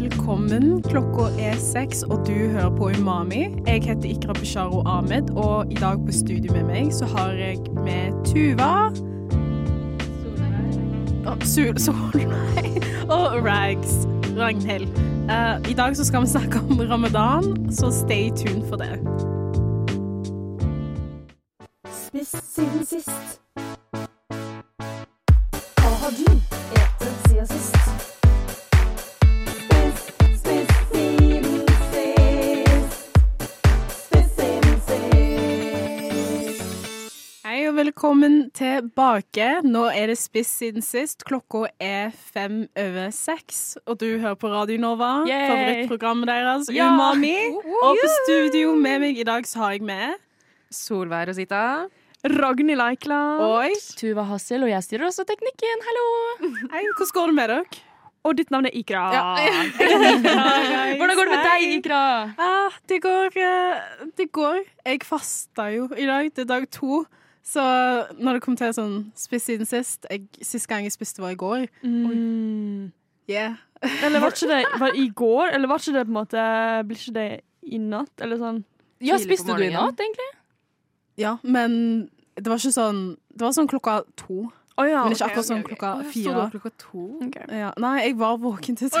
Velkommen. Klokka er seks, og du hører på Umami. Jeg heter Ikra Bisharo Ahmed, og i dag på studio med meg så har jeg med Tuva og Sol Solveig og Rags. Ragnhild. Eh, I dag så skal vi snakke om ramadan, så stay tuned for det. Tilbake. Nå er det spiss siden sist. Klokka er fem over seks, og du hører på Radio Nova, Yay! favorittprogrammet deres, Ja! Umami. Og på studio med meg i dag så har jeg med Solveig Rosita. Ragnhild Eikeland. Og Tuva Hassel, og jeg styrer også teknikken. Hallo! Hei, hvordan går det med dere? Og ditt navn er Ikra. Hvordan Hvordan går det med deg, Ikra? Ah, det går eh, Det går. Jeg fasta jo i dag. Det er dag to. Så når det kom til sånn spist siden sist jeg, Sist gang jeg spiste, var i går. Mm. Yeah. Eller var ikke det var i går? Eller var ikke det på en måte Blir ikke det i natt? Eller sånn Ja, spiste du i natt, egentlig? Ja, men det var ikke sånn Det var sånn klokka to. Å ja. men ikke okay, akkurat sånn okay, klokka Sto du fire. klokka to? Ja, nei, jeg var våken til to.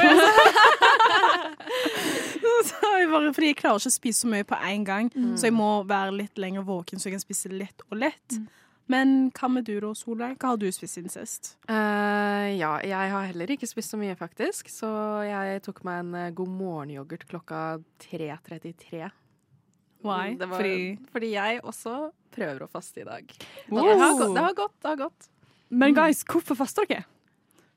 så jeg bare, fordi jeg klarer ikke å spise så mye på én gang, så jeg må være litt lenger våken så jeg kan spise lett og lett. Men hva med du da, Solveig? Hva har du spist siden sist? Uh, ja, jeg har heller ikke spist så mye, faktisk. Så jeg tok meg en eh, god morgen-yoghurt klokka 3.33. Why? Var, Fordi fordi jeg også prøver å faste i dag. Wow. Det, har gått, det har gått. Det har gått. Men guys, hvorfor faster dere?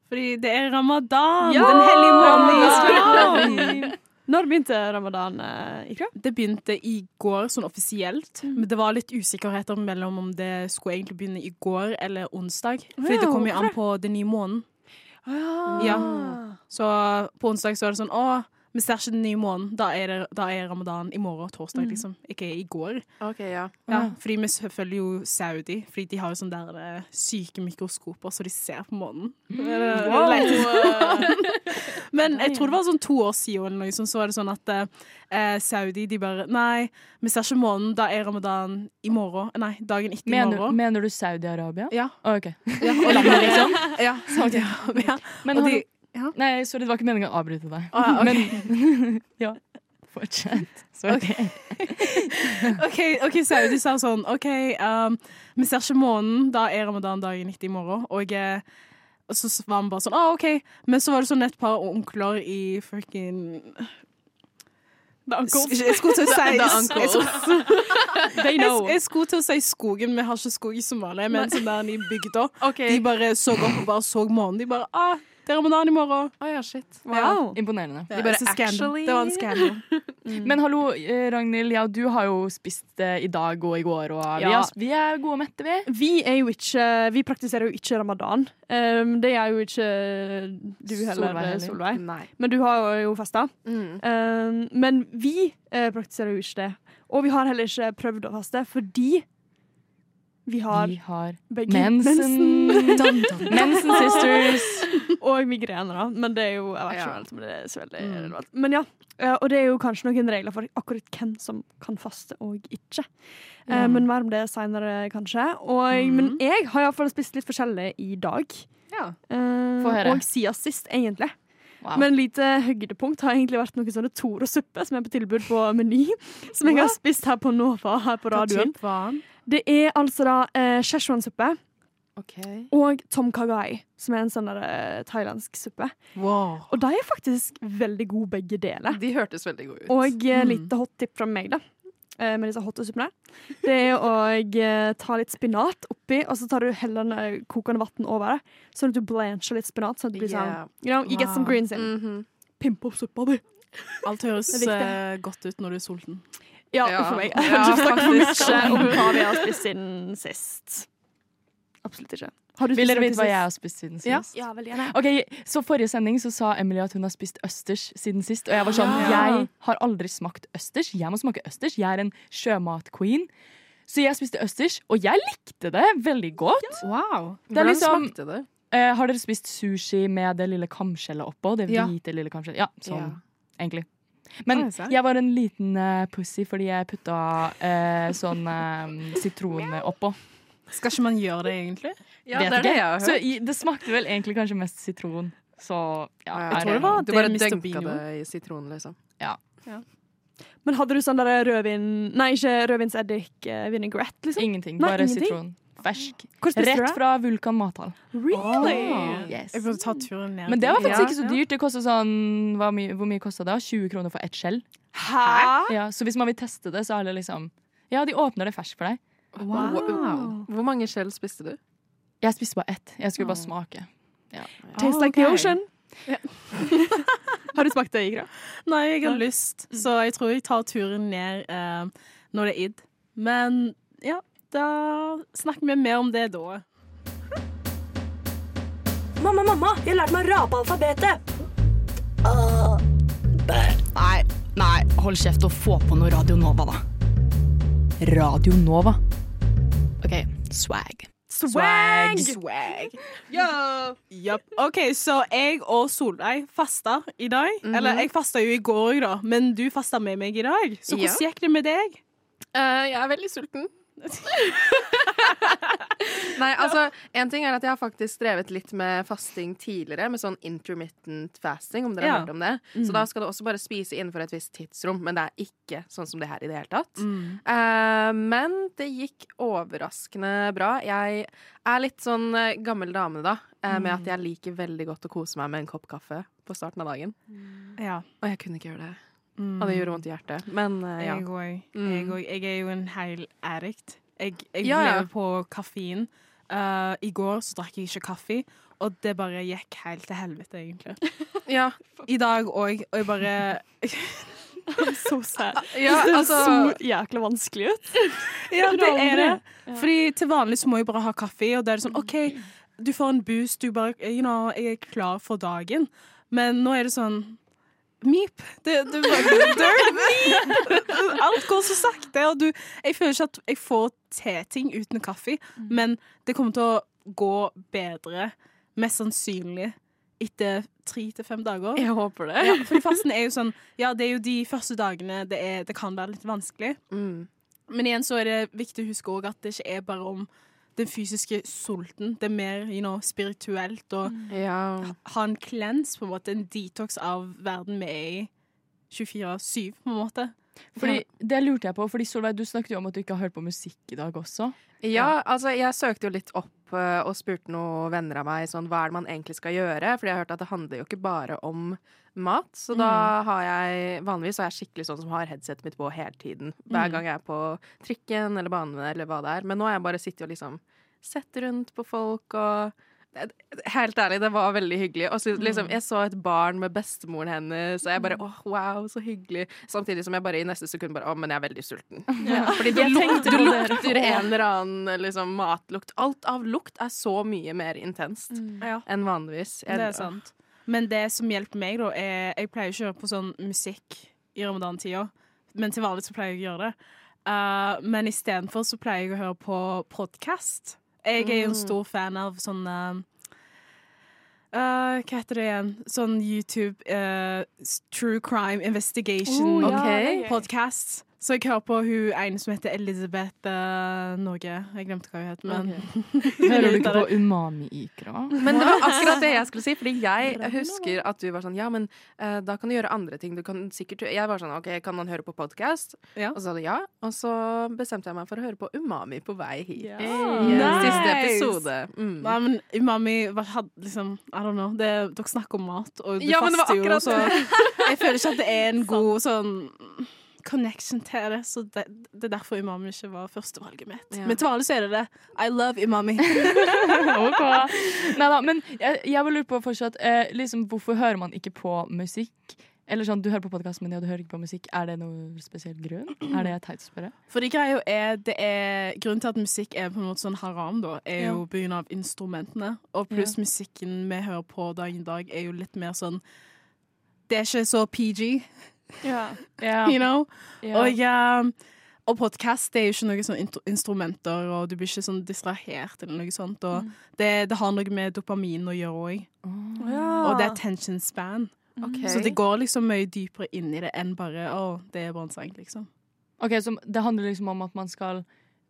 Fordi det er ramadan! Ja! Den hellige måneden i! Når begynte ramadan, eh, Ikra? Det begynte i går, sånn offisielt. Men det var litt usikkerheter mellom om det skulle egentlig begynne i går eller onsdag. Fordi Ja, det kommer jo an på den nye måneden. Ja. Så på onsdag så er det sånn Å, vi ser ikke den nye måneden. Da er, det, da er ramadan i morgen, torsdag, liksom. Ikke i går. OK, ja. Ja, fordi vi følger jo Saudi, fordi de har jo sånne der eh, syke mikroskoper så de ser på månen. Men jeg tror det var sånn to år siden liksom, så var det sånn at eh, Saudi de bare Nei, vi ser ikke månen, da er ramadan i morgen. Nei, dagen etter i morgen. mener du Saudi-Arabia? Ja. Å, ok. ja, og landet, liksom. Ja, Saudi-Arabia. Men har de, du, nei, sorry, det var ikke meningen å avbryte deg. Ah, okay. Men ja, fortsett. Sorry. OK, ok, Saudi sa sånn OK, um, vi ser ikke månen, da er ramadan dagen etter i morgen. Og, eh, og så var vi bare sånn ah, OK. Men så var det sånn et par onkler i fucking Jeg skulle til å si jeg skulle til å si skogen, vi har ikke skog i Somalia, men sånn der i bygda. Okay. De bare så opp og bare så månen. De bare ah, det er ramadan i morgen. Oh, ja, shit. Wow. Imponerende. Ja, De bare it's a scandal. actually- Det var en scandal. Men hallo, eh, Ragnhild. Ja, du har jo spist det i dag og i går, og vi, Ja. er, vi er gode og mette, vi. Vi er jo ikke Vi praktiserer jo ikke ramadan. Um, det er jo ikke du heller, Solveig heller. Solveig. Men du har jo festa. Mm. Um, men vi uh, praktiserer jo ikke det. Og vi har heller ikke prøvd å faste fordi vi har Vi har begge mensen. Mensen sisters. og migrener, da. Men det er jo Jeg vet ikke Ja. helt om det er så veldig Mm. relevant. Men ja. eh, Og det er jo kanskje noen regler for akkurat hvem som kan faste og ikke. Mm. Men mer om det seinere, kanskje. Og, mm. Men jeg har iallfall spist litt forskjellig i dag. Ja. Eh, Få høre. og siden sist, egentlig. Wow. Men lite høydepunkt har egentlig vært noen sånne Toro-suppe som er på tilbud på Meny. Som jeg har spist her på Nova her på radioen. Det er altså da eh, Szechuan-suppe OK. og tom kagai, som er en sånn eh, thailandsk suppe. Wow. Og de er faktisk veldig gode, begge deler. De hørtes veldig gode ut. Og eh, Mm. litt hot tip fra meg, da. eh, Med disse hotte suppene. Det er å ta litt spinat oppi, og så tar du heller kokende vann over det. Sånn at du blancher litt spinat. Sånn at det blir sånn Yeah. You know, you get some greens in. Mhm. Pimp opp suppa di. Alt høres godt ut når du er sulten. Ja, Ja. for meg. Ja, ikke snakket for faktisk. mye om hva vi har spist siden sist. Absolutt ikke. Har du Vil dere vite hva jeg har spist siden sist? Ja, veldig gjerne. Ok, så Forrige sending så sa Emily at hun har spist østers siden sist. Og jeg var sånn, Ja. jeg har aldri smakt østers. Jeg må smake østers. Jeg er en sjømatqueen. Så jeg spiste østers, og jeg likte det veldig godt. Wow. Er Hvordan liksom- smakte det? Eh, har dere spist sushi med det lille kamskjellet oppå? Det Ja. hvite lille kamskjellet? Ja, sånn Ja. egentlig. Men jeg var en liten uh, pussy fordi jeg putta uh, sånn eh, sitron oppå. Skal ikke man gjøre det, egentlig? Ja, Vet det er det jeg har Så hørt. i, det smakte vel egentlig kanskje mest sitron. Så ja. Ja, Jeg tror det var Du bare gjorde. det i sitron, liksom. Men hadde du sånn der rødvin Nei, ikke rødvinseddik, eh, vinaigrette, liksom? Ingenting. Nei, Bare ingenting? sitron. Fersk. Hvor Rett fra Vulkan mathall. Really? Yes. Jeg burde ta turen ned. Men det var faktisk Ja. ikke så dyrt. Det kostet sånn, hva my Hvor mye kosta det? 20 kroner for ett skjell. Hæ? Ja, så hvis man vil teste det, så er det liksom Ja, de åpner det fersk for deg. Wow. Hvor mange skjell spiste du? Jeg spiste bare ett. Jeg skulle bare smake. Tastes like the ocean. ocean. Har du smakt det, Igra? Nei, jeg har lyst, så jeg tror jeg tar turen ned eh, når det er id. Men ja, da snakker vi mer om det da. Mamma, mamma, jeg lærte meg å rape alfabetet. Nei, nei, hold kjeft og få på noe Radio Nova, da. Radio Nova. OK, swag. Swag! Swag. Yup. OK, så jeg og Solveig fasta i dag. Eller jeg fasta jo i går, da, men du fasta med meg i dag. Så hvordan Ja. gikk det med deg? Uh, jeg er veldig sulten. Nei, altså, en ting er at jeg har faktisk drevet litt med fasting tidligere, med sånn intermittent fasting, om dere Ja. har hørt om det. Så da skal du også bare spise innenfor et visst tidsrom, men det er ikke sånn som det her i det hele tatt. Eh, men det gikk overraskende bra. Jeg er litt sånn eh, gammel dame, da, eh, med at jeg liker veldig godt å kose meg med en kopp kaffe på starten av dagen. Ja. Og jeg kunne ikke gjøre det. Og det gjorde vondt i hjertet. Men uh, ja. Jeg òg. Mm. Jeg, er jo en hel addict. Jeg, jeg Ja, ja. lever på kaffein. Uh, I går så drakk jeg ikke kaffe, og det bare gikk helt til helvete, egentlig. ja. I dag òg, og jeg bare Så sad. Ja, det altså- så jækla vanskelig ut. Ja, det er det. Fordi til vanlig så må jeg bare ha kaffe, og da er det sånn OK, du får en boost, du bare You know, jeg er klar for dagen. Men nå er det sånn Meep. Det, du bare dør. Meep. Alt går så sakte, og du Jeg føler ikke at jeg får til ting uten kaffe, men det kommer til å gå bedre, mest sannsynlig, etter tre til fem dager. Jeg håper det. Ja, for fasten er jo sånn Ja, det er jo de første dagene det, er, det kan være litt vanskelig. Mm. Men igjen så er det viktig å huske òg at det ikke er bare om den fysiske sulten. Det er mer you know, spirituelt å Ja. ha en cleanse, på en måte. En detox av verden vi er i 24-7, på en måte. Fordi, det lurte jeg på, fordi Solveig, du snakket jo om at du ikke har hørt på musikk i dag også. ja, altså jeg søkte jo litt opp uh, og spurte noen venner av meg sånn, hva er det man egentlig skal gjøre. Fordi jeg har hørt at det handler jo ikke bare om mat. Så da har jeg vanligvis er jeg skikkelig sånn som har headsetet mitt på hele tiden. Hver gang jeg er på trikken eller banen eller hva det er. Men nå har jeg bare sittet og liksom sett rundt på folk og Helt ærlig, det var veldig hyggelig. Og så, liksom, jeg så et barn med bestemoren hennes, og jeg bare åh, wow, så hyggelig. Samtidig som jeg bare i neste sekund bare å, men jeg er veldig sulten. Fordi du, luk, du lukter en eller annen liksom, matlukt. Alt av lukt er så mye mer intenst mm. enn vanligvis. Jeg- Det er sant. Men det som hjelper meg, da, er Jeg pleier ikke å høre på sånn musikk i ramadantida, men til vanlig så pleier jeg å gjøre det. Uh, men istedenfor så pleier jeg å høre på podkast. Jeg er jo en stor fan av sånn uh, Hva heter det igjen? Sånn YouTube uh, True Crime Investigation Oh, ja, Ok. Så jeg hører på hun ene som heter Elizabeth uh, Norge. Jeg glemte hva hun het, men Hører du ikke på Umami Ikra? Men det var akkurat det jeg skulle si, fordi jeg husker at du var sånn Ja, men uh, da kan du gjøre andre ting. Du kan sikkert Jeg var sånn OK, kan man høre på podkast? Ja. Og så sa du ja. Og så bestemte jeg meg for å høre på Umami på vei hit. Yeah. I Nice. Siste episode. Mm. Nei, men Umami var- hadde liksom I don't know. Det, dere snakker om mat, og du Ja, men det var faster jo, så jeg føler ikke at det er en god sånn connection til det. Så det, det er derfor Imami ikke var førstevalget mitt. Ja. Men til vanlig så er det det. I love Imami. ok. Neida, men jeg, jeg vil lure på fortsatt eh, liksom, Hvorfor hører man ikke på musikk Eller sånn, du hører på podkasten min, og du hører ikke på musikk. Er det noe spesiell grunn? Er det teit å spørre? Fordi greia er, det er Grunnen til at musikk er på en måte sånn haram, da, er jo på grunn av instrumentene. Og pluss musikken vi hører på dag i dag, er jo litt mer sånn Det er ikke så PG, Ja. Yeah. you know? ja. Og, um, og podkast er jo ikke noen sånn instrumenter, og du blir ikke sånn distrahert eller noe sånt. Og det, det har noe med dopamin å gjøre òg. Og det er tension span. Okay. Så det går liksom mye dypere inn i det enn bare å, det er bare en sang, liksom. Ok, så Det handler liksom om at man skal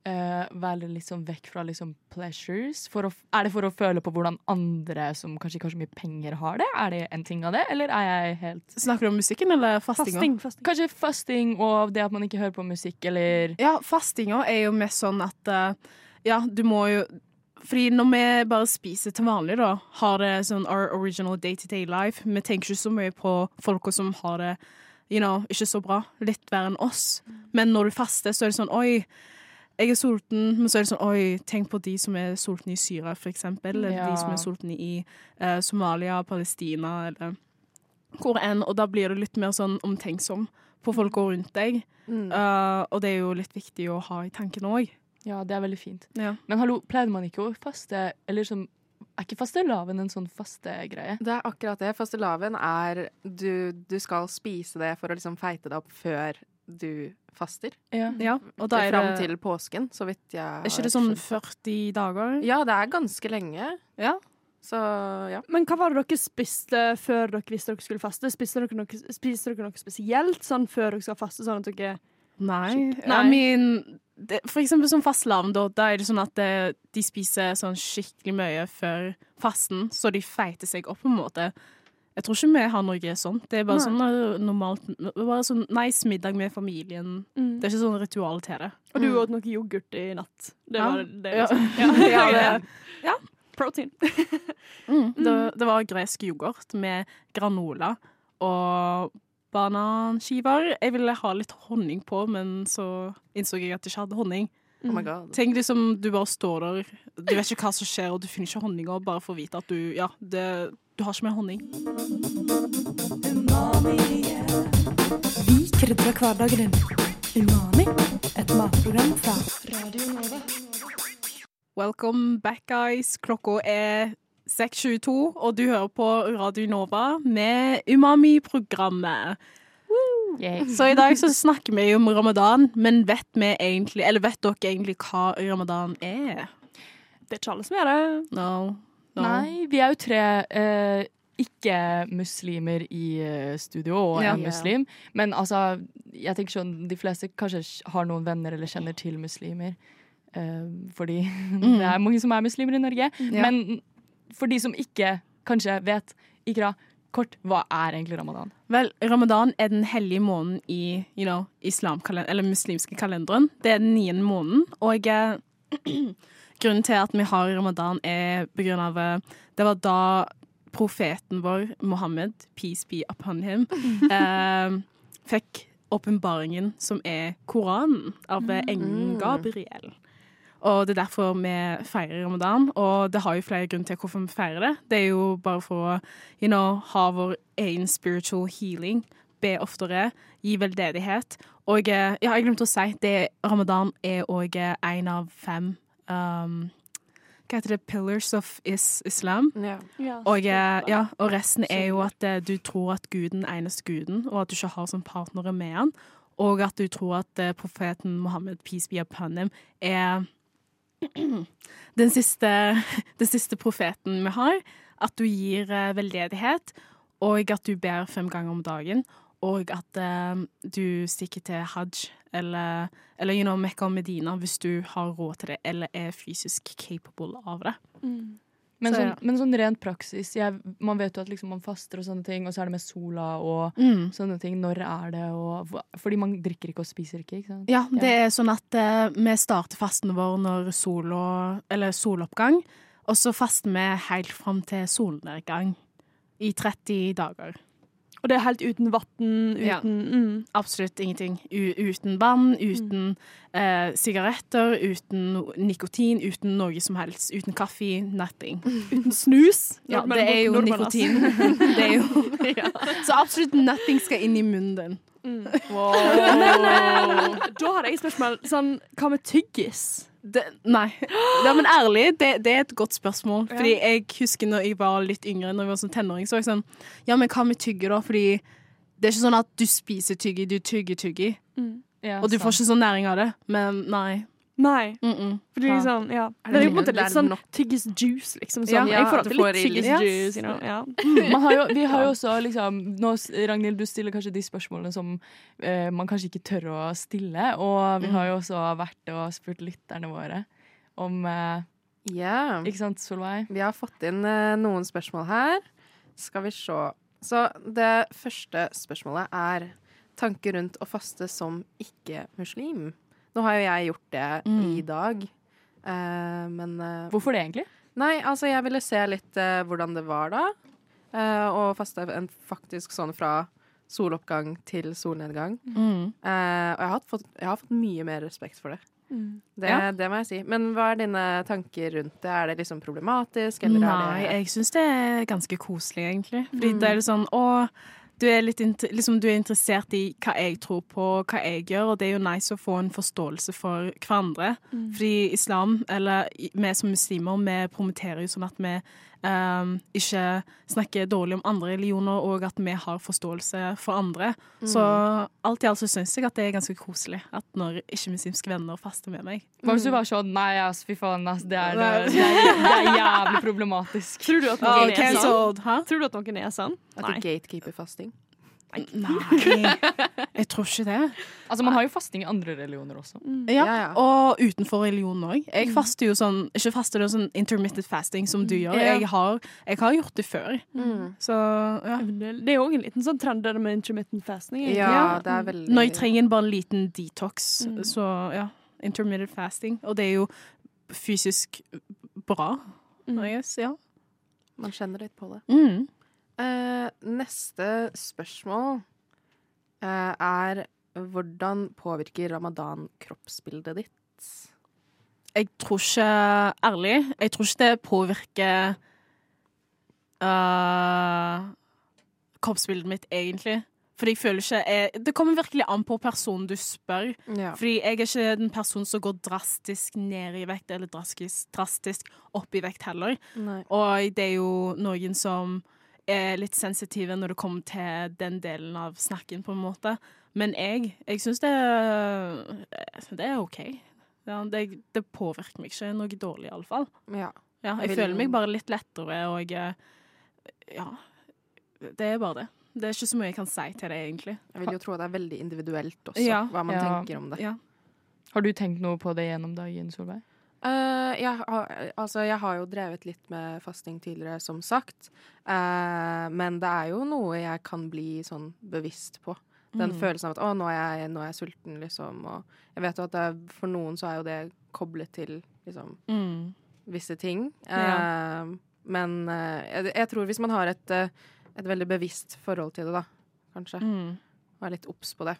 eh, være sånn vekk fra liksom pleasures. For å, er det for å føle på hvordan andre som kanskje ikke har så mye penger, har det? Er det en ting av det, eller er jeg helt Snakker du om musikken eller fastinga? Fasting. fasting. Kanskje fasting og det at man ikke hører på musikk, eller Ja, fastinga er jo mest sånn at uh, Ja, du må jo Fordi når vi bare spiser til vanlig, da, har det sånn our original day-to-day life Vi tenker ikke så mye på folka som har det you know, ikke så bra. Litt verre enn oss. Men når du faster, så er det sånn Oi, jeg er sulten. Men så er det sånn Oi, tenk på de som er sultne i Syria, for eksempel. Eller Ja. de som er sultne i eh, Somalia, Palestina, eller hvor enn. Og da blir du litt mer sånn omtenksom på folka rundt deg. Mm. Uh, og det er jo litt viktig å ha i tanken òg. Ja, det er veldig fint. Ja. Men hallo, pleide man ikke å faste Eller som Er ikke fastelavn en sånn fastegreie? Det er akkurat det. Fastelavn er du, du skal spise det for å liksom feite det opp før du faster. Ja. Ja, og da er Fram det til påsken, så vidt jeg Er ikke det sånn 40 dager? Ja, det er ganske lenge. Ja. Så ja. Men hva var det dere spiste før dere visste dere skulle faste? Spiste dere noe, spiste dere noe spesielt sånn før dere skal faste? Sånn at dere Nei. Nei. I mean, det, for eksempel som fastelavn, da, da er det sånn at det, de spiser sånn skikkelig mye før fasten, så de feiter seg opp på en måte. Jeg tror ikke vi har noe sånt. Det er bare Nei. sånn eh, normalt Bare sånn nice middag med familien. Det er ikke sånn ritual til det. Og du Mm. åt noe yoghurt i natt. Det Ja. var det. Ja. Liksom. Ja, det- ja. Protein. Mm. Det, det var gresk yoghurt med granola og bananskiver. Jeg ville ha litt honning på, men så innså jeg at jeg ikke hadde honning. Oh my god. Tenk liksom, du bare står der, du vet ikke hva som skjer, og du finner ikke honninga, bare for å vite at du Ja, det, du har ikke mer honning. Vi krydrer hverdagen din. Umami, et matprogram fra Welcome back, guys. Klokka er 6.22, og du hører på Radio Nova med Umami-programmet. Yay. Så i dag så snakker vi om ramadan, men vet egentlig, eller vet dere egentlig hva ramadan er? Det er ikke alle som gjør det. No. no. Nei, vi er jo tre eh, ikke-muslimer i eh, studio, og Ja. en muslim. Men altså, jeg tenker sånn, de fleste kanskje har noen venner eller kjenner til muslimer. Eh, fordi det er mange som er muslimer i Norge. Ja. Men for de som ikke kanskje vet, Ikra, kort, hva er egentlig ramadan? Vel, ramadan er den hellige måneden i you know, eller muslimske kalenderen. Det er den niende måneden, og eh, grunnen til at vi har ramadan er på grunn av eh, Det var da profeten vår, Mohammed, peace be upon him, eh, fikk åpenbaringen som er Koranen, av eh, engelen Gabriel. Og det er derfor vi feirer ramadan. Og det har jo flere grunner til hvorfor vi feirer det. Det er jo bare for å you know, ha vår egen spiritual healing. Be oftere, gi veldedighet. Og eh, ja, jeg glemte å si, det, ramadan er òg en av fem um, Hva heter det? Pillars of is islam. Ja. Og, eh, ja, og resten er jo at eh, du tror at guden er eneste guden, og at du ikke har som partnere med han. Og at du tror at profeten Mohammed, peace be upon him, er den siste, den siste profeten vi har. At du gir eh, veldedighet, og at du ber fem ganger om dagen. Og at uh, du stikker til hajj eller, eller you know, Mekka og Medina hvis du har råd til det, eller er fysisk capable av det. Men, Så, sånn, ja. men sånn rent praksis, jeg, man vet jo at liksom man faster og sånne ting, og så er det med sola og Mm. sånne ting. Når er det? Og, fordi man drikker ikke og spiser ikke, ikke sant? Ja, det er sånn at eh, vi starter fasten vår når sola, eller soloppgang, og så faster vi helt fram til solnedgang i 30 dager. Og det er helt uten vann, Ja. uten mm. Absolutt ingenting. U uten vann, uten eh, sigaretter, uten nikotin, uten noe som helst. Uten kaffe, nothing. uten snus. Ja, det er jo nikotin. Det er jo. Så absolutt nothing skal inn i munnen din. Men eh, da har jeg et spørsmål. Sånn, hva med tyggis? Det, nei. Ja, men ærlig, det, det er et godt spørsmål. Fordi jeg husker når jeg var litt yngre, når jeg var sånn tenåring, så var jeg sånn Ja, men hva med tygge, da? Fordi det er ikke sånn at du spiser tygge, du tygger tygge. Ja, Og du får ikke sånn næring av det. Men nei. Nei. Mm -mm. Fordi Ja. liksom, ja. Er Det er jo på en måte litt sånn tyggis juice, liksom. Sånn. ja, jeg får alltid litt tyggis litt- juice. You know? ja. Man har jo, vi har jo også liksom nå, Ragnhild, du stiller kanskje de spørsmålene som eh, man kanskje ikke tør å stille. Og vi har jo også vært og spurt lytterne våre om eh, yeah. Ikke sant, Solveig? Vi har fått inn eh, noen spørsmål her. Skal vi se. Så det første spørsmålet er tanker rundt å faste som ikke-muslim. Nå har jo jeg gjort det Mm. i dag, uh, men uh, Hvorfor det, egentlig? Nei, altså jeg ville se litt uh, hvordan det var da. og faste en faktisk sånn fra soloppgang til solnedgang. Mm. Og jeg har, fått, jeg har fått mye mer respekt for det. Det, Ja. det må jeg si. Men hva er dine tanker rundt det? Er det liksom problematisk? Eller Nei, det jeg syns det er ganske koselig, egentlig. Fordi det er sånn å du er, litt liksom, du er interessert i hva jeg tror på, hva jeg gjør, og det er jo nice å få en forståelse for hverandre. Fordi islam, eller vi som muslimer, vi promoterer jo sånn at vi ehm, ikke snakker dårlig om andre religioner, og at vi har forståelse for andre. Så alt i alt så syns jeg at det er ganske koselig at når ikke-muslimske venner faster med meg. Hva hvis du var sånn Nei, ass, fy faen, ass, det er, det, er, det er jævlig problematisk. Tror du at Oh, noen er sånn? Tror du at noen er sånn? at du gatekeeper fasting? Nei, jeg tror ikke det. Altså, Man har jo fasting i andre religioner også. Ja, Ja, ja. Og utenfor religionen òg. Jeg faster jo sånn Ikke faster det sånn intermittent fasting som du gjør. Ja. Jeg har, jeg har gjort det før. Så ja. Det er jo òg en liten sånn trend der med intermittent fasting. egentlig. Ja, det er veldig Når jeg trenger bare en liten detox, Mm. så ja. Intermittent fasting. Og det er jo fysisk bra. Mm. Yes, ja. Man kjenner litt på det. Mm. Eh, neste spørsmål uh, er hvordan påvirker ramadan kroppsbildet ditt? Jeg tror ikke Ærlig, jeg tror ikke det påvirker uh, kroppsbildet mitt, egentlig. Fordi jeg føler ikke jeg, Det kommer virkelig an på personen du spør. Ja. Fordi jeg er ikke den personen som går drastisk ned i vekt, eller drastisk, drastisk opp i vekt heller. Nei. Og det er jo noen som er litt sensitive når det kommer til den delen av snakken, på en måte. Men jeg, jeg syns det, det er OK. Ja, det, det påvirker meg ikke noe dårlig, iallfall. Ja. Ja, Jeg jeg vil- føler meg bare litt lettere, og Ja. Det er bare det. Det er ikke så mye jeg kan si til det, egentlig. Jeg vil jo tro det er veldig individuelt også, Ja. hva man Ja. tenker om det. Ja. Har du tenkt noe på det gjennom dagen, Solveig? Eh, jeg, altså, jeg har jo drevet litt med fasting tidligere, som sagt. Uh, men det er jo noe jeg kan bli sånn bevisst på. Den Mm. følelsen av at 'å, nå er, jeg, nå er jeg sulten', liksom. Og jeg vet jo at det, for noen så er jo det koblet til liksom Mm. visse ting. Ja. Eh, men jeg, jeg tror hvis man har et, et veldig bevisst forhold til det, da, kanskje, Mm. og er litt obs på det.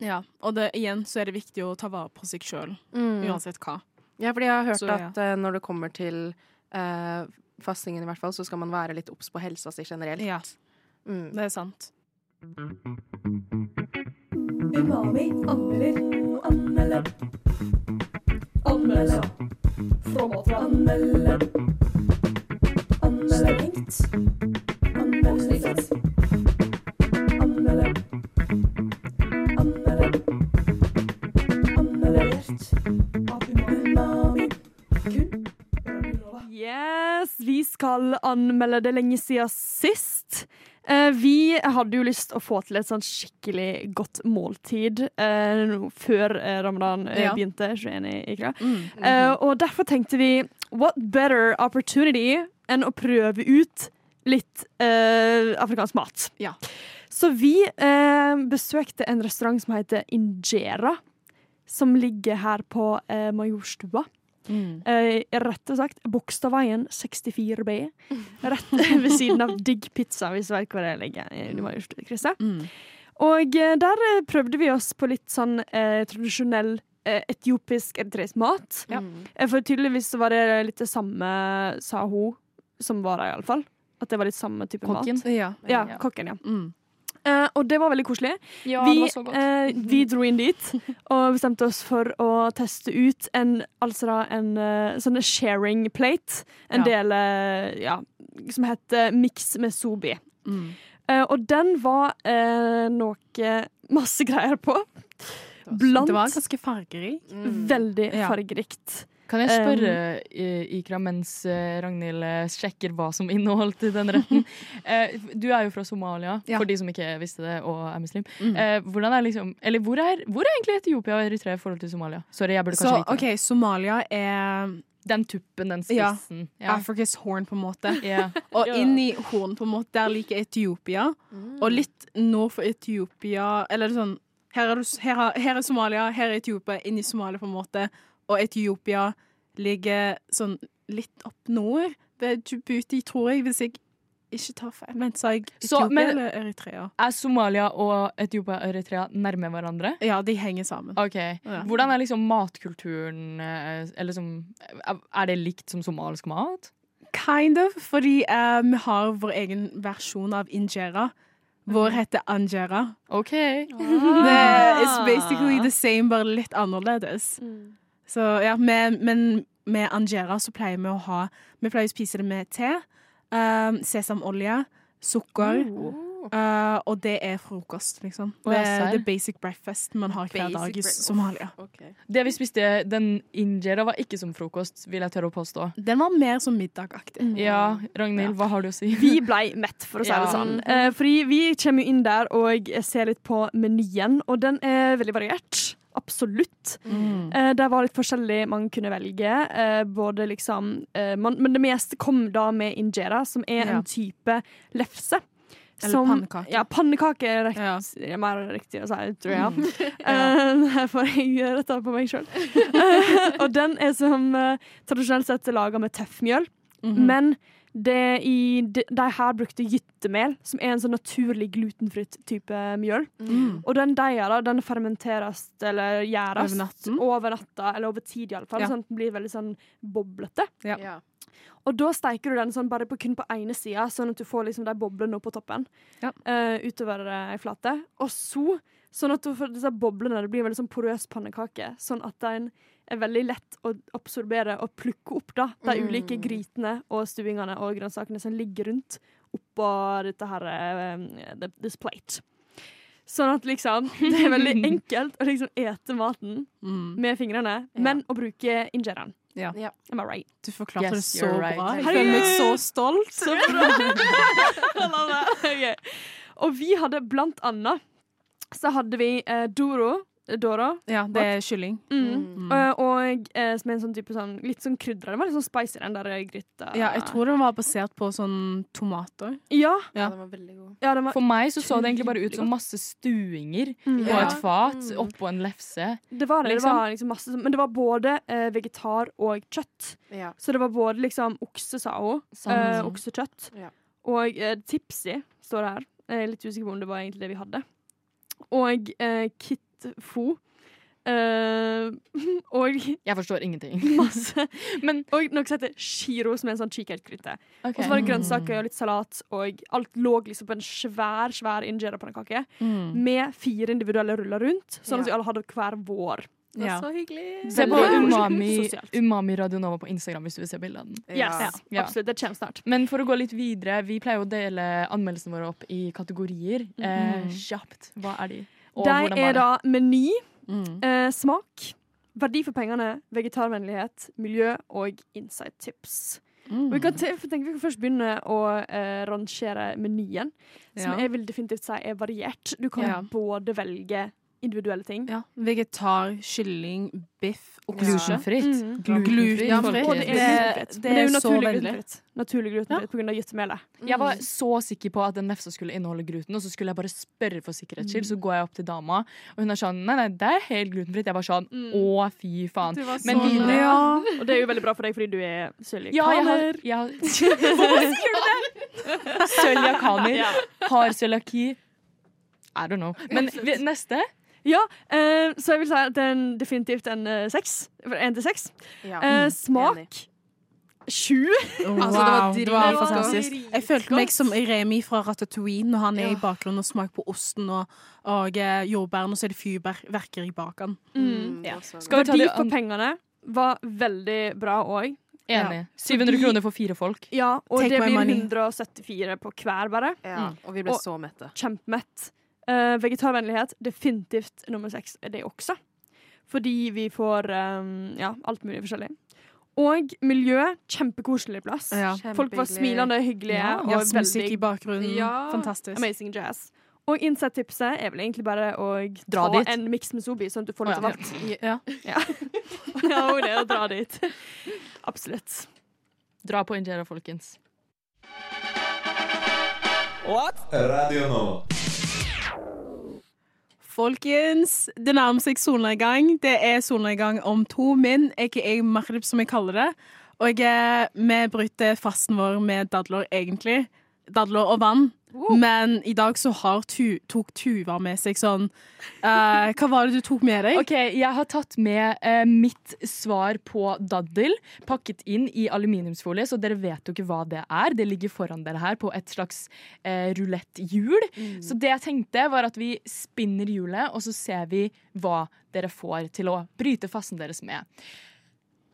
Ja. Og det, igjen så er det viktig å ta vare på seg sjøl, uansett hva. Ja, fordi jeg har hørt Så, ja. at eh, når det kommer til uh, fastingen, i hvert fall, så skal man være litt obs på helsa si generelt. Ja, Mm. det er sant. Umami anmelder, anmelder. Anmelder. Anmelder. Anmelder. Stengt. Anmelder. Anmelder. Anmelder. Skal anmelde det lenge siden sist. Eh, vi hadde jo lyst å få til et sånn skikkelig godt måltid eh, før eh, ramadan eh, Ja. begynte 21. i kveld. Mm. Eh, og derfor tenkte vi what better opportunity enn å prøve ut litt eh, afrikansk mat. Ja. Så vi besøkte en restaurant som heter Injera, som ligger her på Majorstua. Mm. Eh, rett og sagt Bogstadveien 64B. Rett ved siden av Digg Pizza, hvis du vet hvor det ligger. Majorstua-krysset. Mm. Og eh, der eh, prøvde vi oss på litt sånn eh, tradisjonell eh, etiopisk eritreisk mat. Ja. Eh, For tydeligvis var det litt det samme, sa hun, som var der iallfall. At det var litt samme type Kokken. mat. Ja. Ja, Ja. kokken, ja. Mm. Eh, og det var veldig koselig. Ja, vi, det var så godt. eh, vi dro inn dit og bestemte oss for å teste ut en, altså da, en eh, sånn sharing plate. En Ja. del eh, ja, som heter Mix med sobi. Mm. Eh, og den var eh, noe masse greier på. Blant Det var ganske fargerik. Mm. veldig Ja. fargerikt. Kan jeg spørre, um, Ikra, mens eh, Ragnhild eh, sjekker hva som inneholdt i den retten? Eh, Du er jo fra Somalia, Ja. for de som ikke visste det og er muslim. Mm. Hvordan er liksom, eller hvor er, hvor er egentlig Etiopia og Eritrea i forhold til Somalia? Sorry, jeg burde kanskje vite det. OK, Somalia er. Den tuppen, den spissen. Ja. Africa's horn, på en måte. Yeah. Og Ja. inni horn, på en måte, der liker Etiopia. Mm. Og litt nord for Etiopia Eller sånn her er, du- her, er- her er Somalia, her er Etiopia, inni Somalia, på en måte. Og Etiopia ligger sånn litt opp nord, ved Djibouti, tror jeg, hvis jeg ikke tar feil. Men sa jeg Så, Etiopia men- eller Eritrea? Er Somalia og Etiopia og Eritrea nærme hverandre? Ja, de henger sammen. Ok. Ja. Hvordan er liksom matkulturen eh, Eller som Er det likt som somalisk mat? Kind of, fordi eh, vi har vår egen versjon av injera. Vår heter anjera. OK. Det it's basically the same, bare litt annerledes. Så ja, med, men med angera så pleier vi å ha Vi pleier å spise det med te, um, sesamolje, sukker, uh, og det er frokost, liksom. Det er the basic breakfast man har hver Basic dag i Somalia. Okay. Det vi spiste, den injera, var ikke som frokost, vil jeg tørre å påstå. Den var mer som middagaktig. Ja, Ragnhild, hva har du å si? Vi blei mett, for å si det sånn. Uh, fordi vi kommer jo inn der og ser litt på menyen, og den er veldig variert. Absolutt. Mm. Eh, det var litt forskjellig man kunne velge. Eh, både liksom eh, man, Men det meste kom da med injera, som er Ja. en type lefse. Eller som- pannekake. Ja, pannekake er, rekt, Ja. er mer riktig å si, tror jeg. Eh, Her får jeg retta på meg sjøl. og den er som eh, tradisjonelt sett laga med tøffmjøl. Mhm. Men det i, de, de her brukte gyttemel, som er en sånn naturlig glutenfritt type mjøl. Mm. Og den deiga da, den fermenteres eller gjæres Over natten? over natta, eller over tid iallfall, Ja. sånn at den blir veldig sånn boblete. Ja. Ja. Og da steiker du den sånn bare på, kun på ene sida, sånn at du får liksom de boblene opp på toppen. Ja. Uh, utover eh, ei flate. Og så, sånn at du får disse boblene, det blir en veldig sånn porøs pannekake. Sånn at den er veldig lett å absorbere og plukke opp da, de Mm. ulike grytene og stuingene og grønnsakene som ligger rundt oppå dette her uh, this plate. Sånn at liksom Det er veldig enkelt å liksom ete maten Mm. med fingrene, Ja. men å bruke injeraen. Ja. Ja. Am I right? Du forklarte Yes, det så right. bra. Jeg føler meg så stolt. Så bra! okay. Og vi hadde blant annet så hadde vi eh, Doro. Doro. Ja, det er kylling. Mm. Mm. Eh, og eh, som er en sånn type sånn litt sånn krydder. Det var litt sånn spicy, den der gryta. Ja, jeg tror den var basert på sånn tomater. Ja, Ja, den var veldig god. ja var, For meg så så det egentlig bare ut som masse stuinger mm, på Ja. et fat Mm. oppå en lefse. Det var det. liksom. Det var liksom masse Men det var både eh, vegetar og kjøtt. Ja. Så det var både liksom okse, sa hun. Eh, oksekjøtt. Ja. Og eh, tipsy, står det her. Jeg er litt usikker på om det var egentlig det vi hadde. Og eh, kitfo. Uh, og Jeg forstår ingenting. masse Men Og noe som heter shiro, som er en sånn kikertkrytte. Okay. Og så var det grønnsaker og litt salat, og alt lå liksom på en svær svær injera-pannekake Mm. med fire individuelle ruller rundt, sånn at vi alle hadde hver vår. Det var Ja. så hyggelig. Se på Umami. Umami Radio Nova på Instagram hvis du vil se bilde av den. Yes, Ja. absolutt. Det kommer snart. Men for å gå litt videre, vi pleier å dele anmeldelsene våre opp i kategorier. Eh, Mhm. kjapt, hva er de? De er da meny, Mm. eh, smak, verdi for pengene, vegetarvennlighet, miljø og insight tips. Mm. Vi kan tenke, vi kan først begynne å eh, rangere menyen, som Ja. jeg vil definitivt si er variert. Du kan Ja. både velge individuelle ting. Ja. Vegetar, kylling, biff, og Glutenfritt. Mm. Glutenfritt. Ja, det Det- det er jo naturlig glutenfritt. Naturlig glutenfritt på grunn av gjødsemelet. Jeg var så sikker på at den nefsa skulle inneholde gluten, og så skulle jeg bare spørre for sikkerhets skyld. Så går jeg opp til dama, og hun er sånn Nei, nei, det er helt glutenfritt. Jeg var sånn Å, fy faen. Du var Men så videre-. Ja, og det er jo veldig bra for deg fordi du er cøliakaner. Ja, jeg har, Hvorfor sier du det?! Cøliakaner. Har cøliaki. I don't know. Men vi- neste Ja, eh, så jeg vil si at det er en, definitivt en eh, seks. Én til seks. Ja. Eh, Enig. smak sju. Wow, det var det var dritgodt. fantastisk. Jeg følte meg som Remi fra Ratatouille når han er Ja. i bakgrunnen og smaker på osten og, og eh, jordbærene, og så er det fyrverkeri i baken. Mm, Ja. det var så Skal vi ta Verdi det for an- pengene var veldig bra òg. Enig. 700 kroner for fire folk. Ja, og Take det my blir money. 174 på hver, bare. Ja, og vi ble Og- så mette. Kjempemett. Uh, vegetarvennlighet, definitivt nummer seks er det også. Fordi vi får um, ja, alt mulig forskjellig. Og miljø, kjempekoselig plass. Ja. Folk var smilende, hyggelige Ja, og Jazzmusikk i veldig bakgrunnen. Ja. Fantastisk. amazing jazz. Og innsett-tipset er vel egentlig bare å Dra ta dit. en miks med Sobi, sånn at du får litt av ja. alt. Ja. Ja, og det er å dra dit. Absolutt. Dra på Injera, folkens. What? Radio Nova. Folkens, det nærmer seg solnedgang. Det er solnedgang om to min, aka maghrib, som jeg kaller det. Og eh, vi bryter fasten vår med dadler, egentlig. Dadler og vann. Men i dag så har tu, tok Tuva med seg sånn uh, Hva var det du tok med deg? Ok, Jeg har tatt med uh, mitt svar på daddel, pakket inn i aluminiumsfolie, så dere vet jo ikke hva det er. Det ligger foran dere her på et slags uh, ruletthjul. Så det jeg tenkte, var at vi spinner hjulet, og så ser vi hva dere får til å bryte fasten deres med.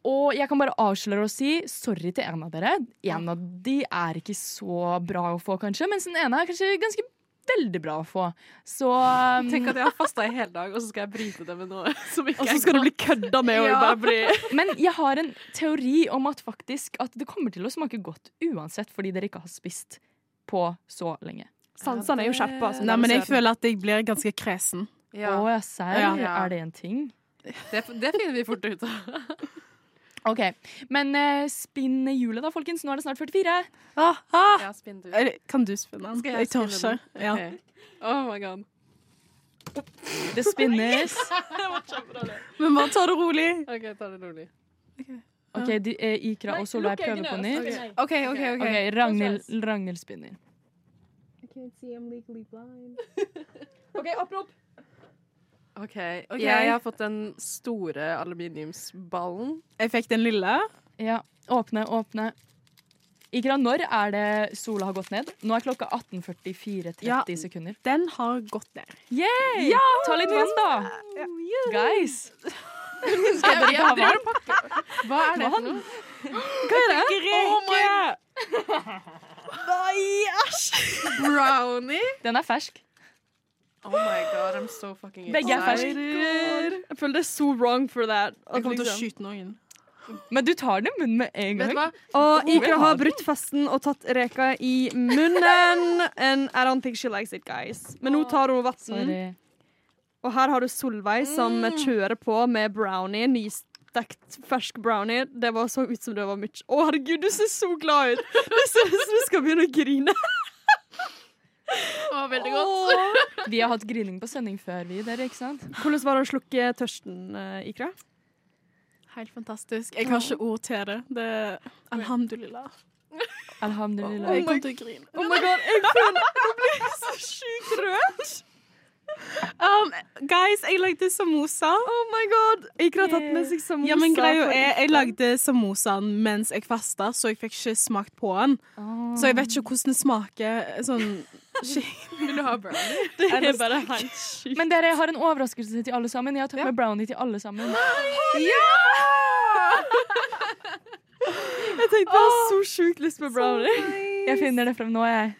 Og jeg kan bare avsløre og si sorry til en av dere. En av de er ikke så bra å få, kanskje, mens den ene er kanskje ganske veldig bra å få. Så um, Tenk at jeg har fasta i hele dag, og så skal jeg bryte det med noe som ikke Og så skal du bli kødda med, og Ja. bare bli Men jeg har en teori om at faktisk at det kommer til å smake godt uansett, fordi dere ikke har spist på så lenge. Sansene er jo skjerpa. altså, Nei, men jeg føler at jeg blir ganske kresen. Ja, Å, ja, serr? Ja. Er det en ting? det, det finner vi fort ut av. OK. Men uh, spinn hjulet, da, folkens. Nå er det snart 44. Ah, ah. Ja, spinn du. Er Kan du spinne den? Skal jeg Jeg tør ikke. Ja. Okay. Oh my god. Det spinnes. Men bare ta det rolig. OK, ta det rolig. OK, de, eh, Ikra og Solveig prøver på nytt. OK, OK. ok okay Ragnhild, Ragnhild spinner. OK, åpne opp. okay. Jeg har fått den store aluminiumsballen. Jeg fikk den lille. Ja, åpne, åpne. Ikra, når er det sola har gått ned? Nå er klokka 18.44, 30 Ja. sekunder. Den har gått ned. Yeah! Ja! Ta litt vann, da! Guys. Skal dere ha vann? Hva er det for noe? Hva er det? Brownie? Den er fersk. Oh my god, I'm so fucking Begge er excited. ferske. Jeg føler det er so wrong for that. Jeg kommer til å liksom- skyte noen. Men du tar den i munnen med en gang. Og Ikra har har brutt fasten og tatt reka i munnen. And I don't think she likes it, guys. Men nå tar hun vann. Og her har du Solveig som kjører på med brownie. Nystekt fersk brownie. Det var så ut som det var mye. Å, herregud, du ser så glad ut! Det ser ut som du skal begynne å grine. Å, veldig godt. Vi har hatt grilling på sending før, vi, dere, ikke sant? Hvordan var det å slukke tørsten, eh, Ikra? Helt fantastisk. Jeg har ikke ord til det. det er Alhamdulillah. Alhamdulillah. Jeg kommer til å grine. Oh my god, jeg føler jeg blir så sykt rørt! Um, guys, jeg lagde samosa. Oh my god! Ikke har tatt med seg samosa. Ja, men greia er, Jeg lagde samosaen mens jeg fasta, så jeg fikk ikke smakt på den. Så jeg vet ikke hvordan det smaker sånn Vil du ha brownie? Det er bare helt sykt. Men dere har en overraskelse til alle sammen. Jeg har tatt med brownie til alle sammen. Ja! Jeg tenkte jeg har så sjukt lyst på brownie. Jeg finner det frem nå, jeg.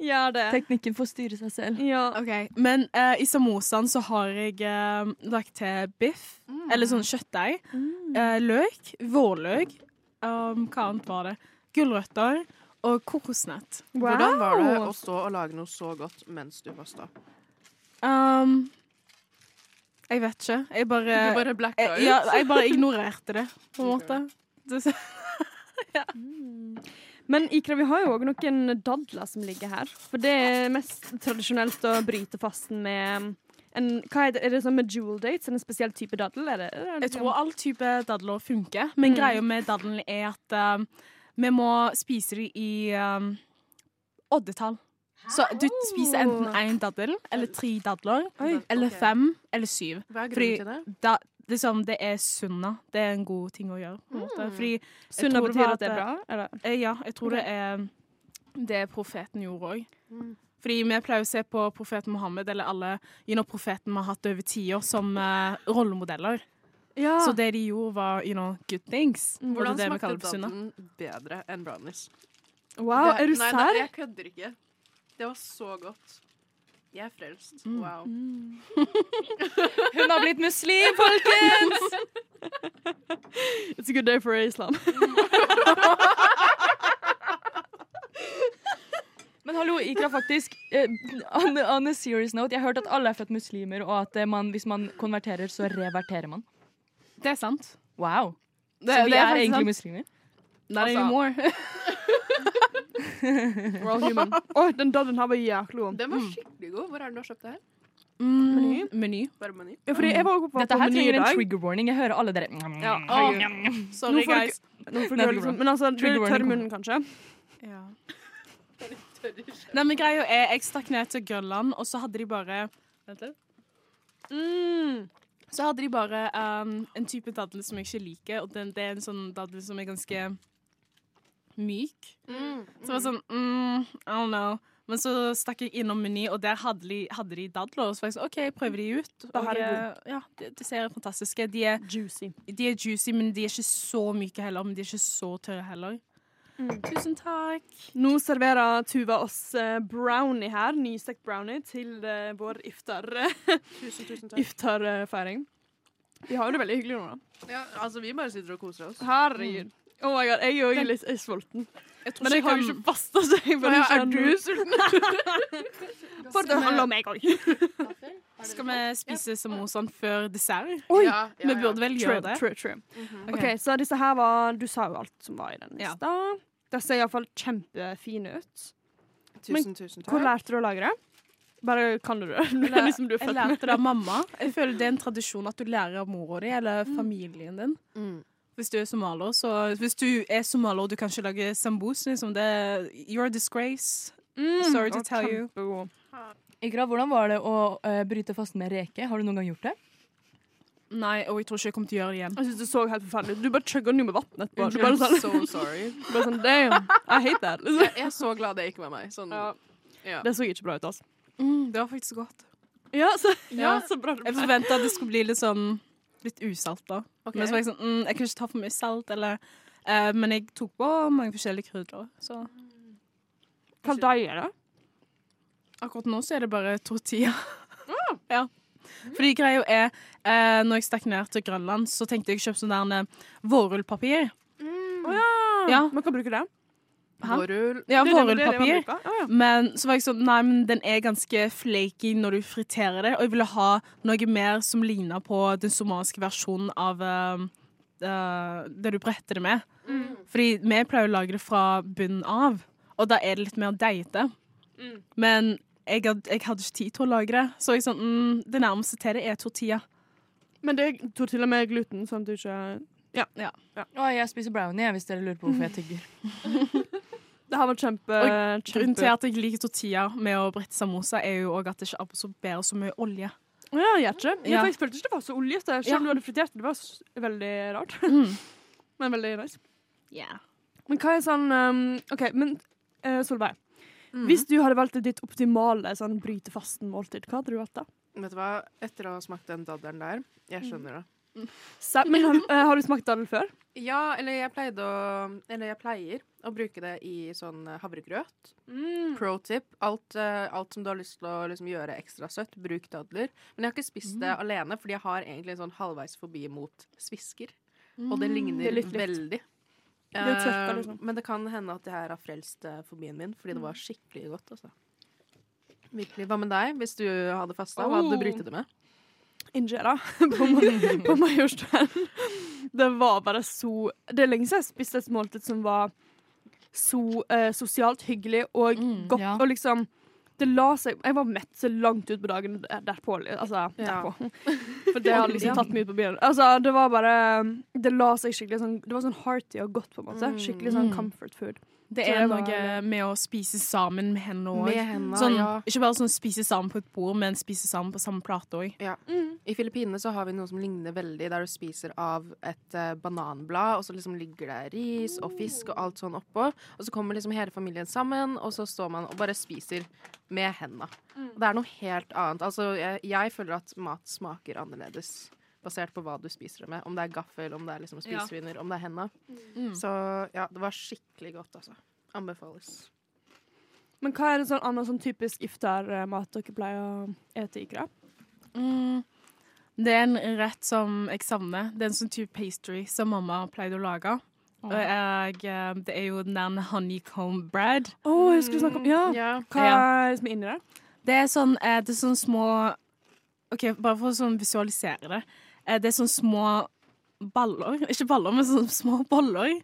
Gjør det. Teknikken får styre seg selv. Ja. Okay. Men uh, i samosaen så har jeg uh, lagt til biff, eller sånn kjøttdeig, eh, løk, vårløk, um, hva annet var det? Gulrøtter og kokosnøtt. Hvordan var det å stå og lage noe så godt mens du fasta? Um, Jeg vet ikke. Jeg bare, Du bare blacka jeg, ja, jeg bare ignorerte det, på en måte. Det, Men Ikra, vi har jo òg noen dadler som ligger her. For det er mest tradisjonelt å bryte fasten med en, hva er, det, er det sånn med jewel dates? En spesiell type daddel? Er det, er det jeg tror all type dadler funker, men Mm. greia med daddelen er at uh, vi må spise dem i um, oddetall. Så du spiser enten én daddel eller tre dadler, Oi. eller fem eller syv. Hva er Fordi til det? da, liksom, det er sunna. Det er en god ting å gjøre. På en måte. Mm. Fordi Sunna betyr at, at det er bra? Eller? Eh, Ja, jeg tror det er det profeten gjorde òg. Mm. Fordi vi pleier å se på profeten Mohammed eller alle you know, profeten vi har hatt over tiår, som uh, rollemodeller. Ja. Så det de gjorde, var you know, good things. Og Hvordan det smakte for bedre enn brownies? wow, Det- er du nei. Nei, jeg kødder ikke. Det var så godt. Jeg er frelst. Mm. Wow. Hun har blitt muslim, folkens! It's a good day for Islam. Men hallo, Ikra, faktisk. eh, on, on a serious note, jeg har hørt at alle er født muslimer, og at eh, man, hvis man konverterer, så reverterer man. Det er sant. Wow. Det, så vi det er, egentlig sant. muslimer? Not Altså- anymore. We're all human. Oi, den dadden her var jæklig god. Den var skikkelig god. Hvor er den du har kjøpt det her? Meny. meny. Bare Meny? Ja, fordi jeg var også på, Dette her trenger en trigger warning. Jeg hører alle dere Ja, oh. sorry, guys. Nå får det går liksom, men altså, det Trigger er tørr i munnen, kanskje. Ja. Nei, men greia er, jeg stakk ned til Grønland, og så hadde de bare Vent litt. Mm. Så hadde de bare um, en type daddel som jeg ikke liker, og det, det er en sånn daddel som er ganske myk. Mm. Så det var sånn mm, I don't know. Men så stakk jeg innom Meny, og der hadde de, hadde de dadler. Og så var jeg sånn, OK, jeg prøver de ut. Og, eh, ja, de, de ser fantastiske. De er, Juicy. de er juicy, men de er ikke så myke heller. Men de er ikke så tørre heller. Mm. Tusen takk. Nå serverer Tuva oss eh, brownie her, nystekt brownie, til eh, vår iftar, Tusen, tusen takk. iftar-feiring. Vi har jo det veldig hyggelig nå, da. Ja, altså, vi bare sitter og koser oss. Herregud. Oh my god, jeg er jo litt jeg sulten. Jeg Men jeg har jo ikke fasta, så jeg bare er du sulten? For det handler om meg òg. Skal vi spise samosaen før dessert? Oi! Ja, ja, Vi burde vel gjøre det. true, true. Mhm. OK, så disse her var Du sa jo alt som var i den i Ja. stad. De ser iallfall kjempefine ut. Tusen, tusen Hvor lærte du å lage det? Bare kan du det? Liksom du er Jeg lærte det av mamma. Jeg føler det er en tradisjon at du lærer av mora di eller familien din. Mm. Hvis du er somalier, så Hvis du er somalier og du kan ikke lage sambus, liksom det You're a disgrace. Mm, Sorry to tell you. Ikra, hvordan var det å uh, bryte fasten med reke? Har du noen gang gjort det? Nei, og jeg tror ikke jeg kommer til å gjøre det igjen. Jeg synes det så helt forferdelig ut. Du bare chugger den jo med vann etterpå. Du bare sånn, So sorry. bare sånn Damn, I hate that. Liksom. Jeg er så glad det ikke var meg. Sånn, Ja, ja. det så ikke bra ut, altså. Mm, det var faktisk godt. Ja, så, ja, Ja. så bra. Jeg forventa at det skulle bli litt sånn Litt usalt, da. Ok. Men så var jeg sånn mm, Jeg kan ikke ta for mye salt, eller eh, Men jeg tok på mange forskjellige krydder, så Hva deig er det? Akkurat nå så er det bare tortilla. ja. Fordi greia er, eh, når jeg stakk ned til Grønland, så tenkte jeg å kjøpe sånn der eh, vårrullpapir. Å ja. Ja. Men hva bruker det? Vårrull. Ja, vårrullpapir. Ja, ja. Men så var jeg sånn, nei, men den er ganske flaky når du friterer det, og jeg ville ha noe mer som ligner på den somaliske versjonen av uh, uh, det du bretter det med. Fordi vi pleier å lage det fra bunnen av, og da er det litt mer deigete. Mm. Men jeg, hadde, jeg hadde ikke tid til å lage det, så jeg sånn, mm, det nærmeste til det er tortilla. Men det er tortilla med gluten, sånn at du ikke Ja, Å, jeg spiser brownie, hvis dere lurer på hvorfor jeg tygger. Det har vært kjempe, Og Grunnen til at jeg liker tortilla med å brette samosa, er jo òg at det ikke absorberer så mye olje. Ja, gjør ikke det? Ja. Jeg følte ikke det var så oljete, selv Ja. du hadde fritert det. Det var veldig rart, Mm. men veldig nice. Yeah. Men hva er sånn um, OK, men uh, Solveig. Mm. Hvis du hadde valgt ditt optimale sånn bryte fasten-måltid, hva hadde du valgt da? Vet du hva, etter å ha smakt den daddelen der, jeg skjønner det. Se- Men har, eh, har du smakt dadel før? Ja, eller jeg pleide å Eller jeg pleier å bruke det i sånn havregrøt. havregrøt. Pro tip. Alt, eh, alt som du har lyst til å liksom, gjøre ekstra søtt, bruk dadler. Men jeg har ikke spist det alene, fordi jeg har egentlig en sånn halvveis forbi mot svisker. Og det ligner Det litt likt. veldig. Det tørka, Eh, liksom. Men det kan hende at det her har frelst eh, fobien min, fordi det var skikkelig godt. Altså. Virkelig. Hva med deg, hvis du hadde fasta? Hva hadde du brukt brytet det med? Injera på, på Majorstuen. Det var bare så Det er lenge siden jeg spiste et måltid som var så eh, sosialt hyggelig og Mm, godt. ja. Og liksom det la seg Jeg var mett så langt ut på dagen derpå. Altså, Ja. derpå. For det hadde liksom tatt meg ut på byen. Altså, det var bare Det la seg skikkelig sånn Det var sånn hearty og godt, på en måte. Skikkelig sånn Mm. comfort food. Det er noe med å spise sammen med henne òg. Sånn, ja. Ikke bare sånn spise sammen på et bord, men spise sammen på samme plate òg. I Filippinene så har vi noe som ligner veldig, der du spiser av et uh, bananblad, og så liksom ligger det ris og fisk og alt sånn oppå. Og så kommer liksom hele familien sammen, og så står man og bare spiser med henda. Mm. Det er noe helt annet. Altså, jeg, jeg føler at mat smaker annerledes. Basert på hva du spiser det med. Om det er gaffel, om det er liksom Ja. om det er henda. Mm. Så ja, det var skikkelig godt, altså. Anbefales. Men hva er det sånn annen sånn typisk iftar-mat dere pleier å ete i Ikra? Mm. Det er en rett som jeg savner. Det er en sånn type pastry som mamma pleide å lage. Og jeg, eh, det er jo den der honeycomb bread. Å, jeg skulle snakke om Ja. Yeah. Hva er det som er inni det? Det er sånn, eh, det er sånn små OK, bare for å sånn visualisere det. Eh, det er sånne små baller. Ikke baller, men sånne små boller.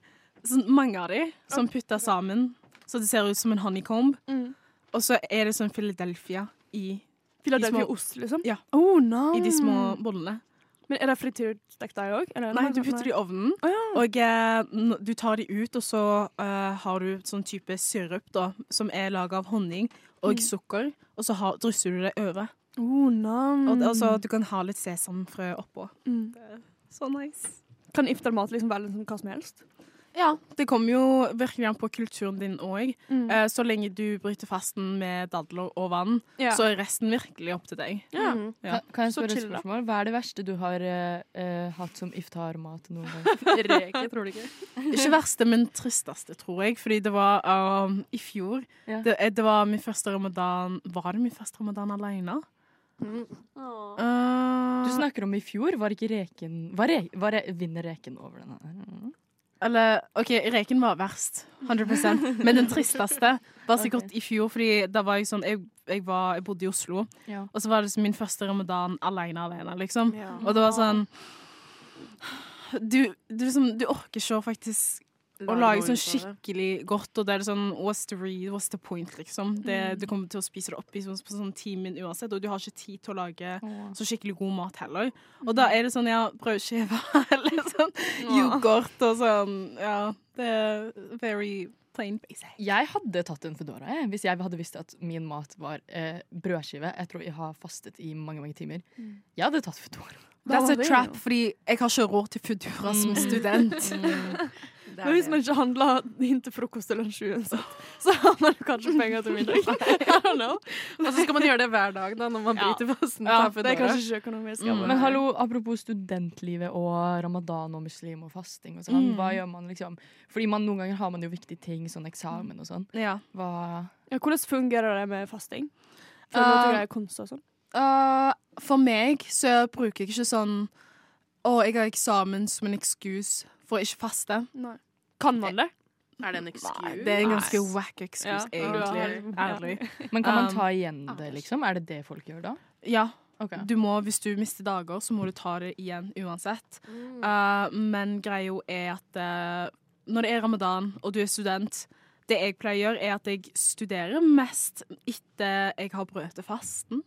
Sånn, mange av de som putter sammen. Så det ser ut som en honeycomb. Mm. Og så er det sånn Philadelphia i, Philadelphia små- ost, liksom? Ja. Oh, no. i de små bollene. Men er det frityrstekt deg òg? Nei, du putter det i ovnen. Oh, ja. Og eh, du tar de ut, og så eh, har du sånn type sirup da, som er laga av honning og Mm. sukker, og så har, drysser du det over. Oh, no. Og at du kan ha litt sesamfrø oppå. mm. Så nice. Kan iftar-mat liksom være liksom hva som helst? Ja, det kommer jo virkelig an på kulturen din òg. Mm. Eh, så lenge du bryter fasten med dadler og vann, Ja. så er resten virkelig opp til deg. Ja. Mm. Ja. Kan, kan jeg spørre et spørsmål? Hva er det verste du har eh, eh, hatt som iftar-mat noen gang? Reke, tror du ikke? Ikke verste, men tristeste, tror jeg. Fordi det var um, i fjor. Ja. Det, det var min første ramadan Var det min første ramadan alene? Mm. Du snakker om i fjor. Var ikke reken Var, re, var re, Vinner reken over den her? Eller OK, reken var verst. 100% Men den tristeste var sikkert i fjor, fordi da var jeg sånn Jeg, jeg, var, jeg bodde i Oslo, Ja. og så var det min første ramadan alene alene, liksom. Ja. Og det var sånn Du, du, liksom, du orker ikke å faktisk å lage sånn skikkelig godt, og det er sånn What's the, read, what's the point, liksom? Det, Du kommer til å spise det opp i sånn, på sånn ti min uansett, og du har ikke tid til å lage så skikkelig god mat heller. Og da er det sånn, ja, brødskiver eller sånn yoghurt og sånn. Ja, det er very plain basic. Jeg hadde tatt en Foodora jeg, hvis jeg hadde visst at min mat var eh, brødskive. Jeg tror jeg har fastet i mange mange timer. Jeg hadde tatt Foodora. That's a trap, fordi jeg har ikke råd til Foodora som student. Men hvis man ikke handler inn til frokost og lunsj uansett, så har man kanskje penger til middag. I don't know. Og så skal man gjøre det hver dag da, når man bryter fasten. Ja, det er kanskje ikke økonomisk. Mm. men- hallo, apropos studentlivet og ramadan og muslim og fasting og sånn. Mm. Hva gjør man liksom? Fordi man, noen ganger har man jo viktige ting, sånn eksamen og sånn. Ja. Hva Ja, hvordan fungerer det med fasting? Føler du at det er kunst og sånn? Uh, for meg så bruker jeg ikke sånn Å, jeg har eksamen som en excuse for å ikke faste. Nei. Kan man det? Er det en excuse? Nei, det er en ganske nice. wack excuse, Ja. egentlig. Ja. Ærlig. Men kan man Um, ta igjen det, liksom? Er det det folk gjør da? Ja, Okay. du må, hvis du mister dager, så må du ta det igjen uansett. Mm. Uh, men greia er at uh, når det er ramadan, og du er student Det jeg pleier å gjøre, er at jeg studerer mest etter jeg har brøtet fasten.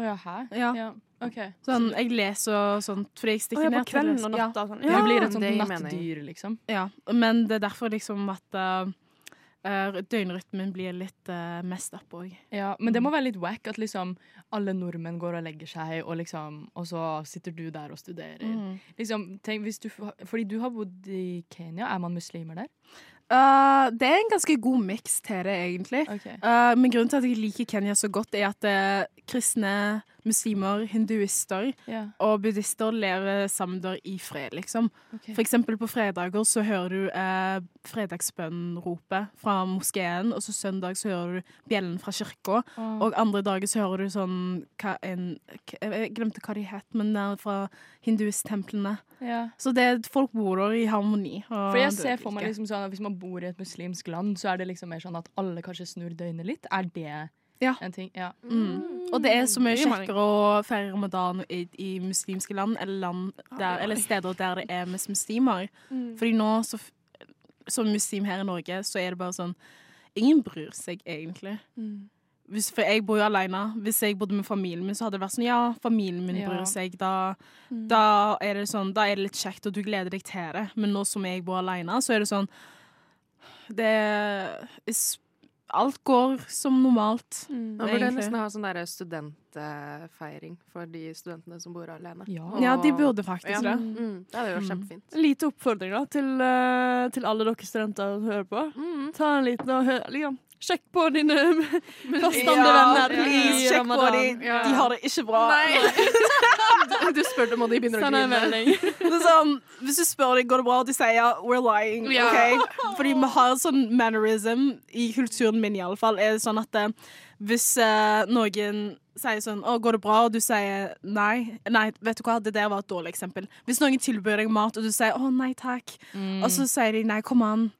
Å ja, hæ? Ja. OK. Sånn, jeg leser og sånt, fordi jeg stikker stikker ja, ned til kvelden og Ja. natta og Ja. Jeg blir et sånt nattdyr, liksom. Ja, men det er derfor liksom at uh, døgnrytmen blir litt uh, mest opp òg. Ja, men det må være litt wack at liksom alle nordmenn går og legger seg, og liksom Og så sitter du der og studerer. Liksom, tenk du Fordi du har bodd i Kenya. Er man muslimer der? Uh, det er en ganske god miks til det, egentlig. Okay. Uh, men grunnen til at jeg liker Kenya så godt, er at uh, kristne, muslimer, hinduister Ja, og buddhister lever sammen der i fred, liksom. Okay. For eksempel på fredager så hører du eh, fredagsbønnropet fra moskeen, og så søndag så hører du bjellen fra kirka. oh. Og andre dager så hører du sånn hva en, Jeg glemte hva de het, men det er fra hinduisttemplene. ja. Så det, folk bor der i harmoni. For jeg ser for meg liksom sånn at Hvis man bor i et muslimsk land, så er det liksom mer sånn at alle kanskje snur døgnet litt. Er det Ja. en ting. Ja. Mm. Og det er så mye kjekkere å feire ramadan i, i muslimske land, eller, land der, eller steder der det er mest muslimer. Fordi nå, så, som muslim her i Norge, så er det bare sånn Ingen bryr seg egentlig. Hvis, for jeg bor jo alene. Hvis jeg bodde med familien min, så hadde det vært sånn Ja, familien min bryr seg. Da, da, er det sånn, da er det litt kjekt, og du gleder deg til det. Men nå som jeg bor alene, så er det sånn Det er Alt går som normalt. Man burde egentlig. nesten ha sånn derre studentfeiring for de studentene som bor alene. Ja. Ja, de burde faktisk Ja. det. Mm, det hadde jo vært kjempefint. Lite oppfordring da, til, eh, til alle dere studenter som hører på. Mm. Ta en liten og hør, liksom, Sjekk på dine fastande Ja, venner please, sjekk på dem. de. Ja. De har det ikke bra. Du spør dem, og de begynner å grine. sånn, hvis du spør dem går det bra, og de sier we're lying. Ja. Okay? Fordi vi har sånn mannerism i kulturen min iallfall. Er det sånn at eh, hvis uh, noen sier sånn 'Å, går det bra?' og du sier nei Nei, vet du hva, det der var et dårlig eksempel. Hvis noen tilbyr deg mat, og du sier 'Å, nei takk', og så sier de 'Nei, kom an'.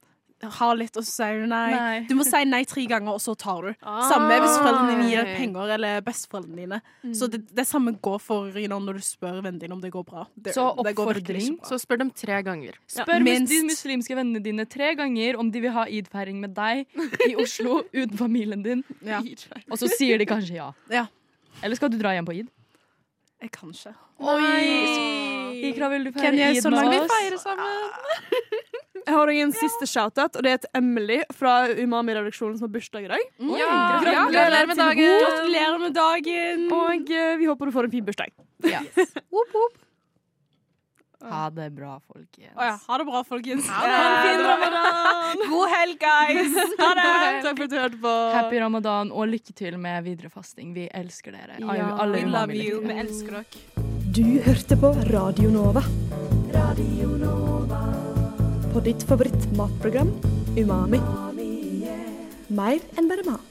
Ha litt, og så sier du nei. Nei. Du må si nei tre ganger, og så tar du. Samme hvis foreldrene dine gir deg Ah. penger, eller besteforeldrene dine. Så det, det samme går for you know, når du spør vennene dine om det går bra. Det, Så det går virkelig oppfordring. Så spør dem tre ganger. Spør minst. de muslimske vennene dine tre ganger om de vil ha id-feiring med deg i Oslo uten familien din, Ja. og så sier de kanskje ja. Ja. Eller skal du dra hjem på id? Jeg kan ikke. Oi! Ikra, vil du feire id med oss? Kan jeg så langt vi feirer sammen. Jeg har en siste shout-out, og det er til Emily fra Umami-redaksjonen som har bursdag i dag. Ja, gratulerer med dagen! Gratulerer med dagen. Og uh, vi håper du får en fin bursdag. Ha det bra, folkens. Oh, ja, ha det bra, folkens. Ha en fin ramadan! God helg, guys. Ha det. Takk for at du hørte på. Happy ramadan og lykke til med videre fasting. Vi elsker dere. Ja, Alle We love you. Vi elsker dere. Du hørte på Radio Nova. Radio Nova. På ditt favorittmatprogram Umami. Mer enn bare mat.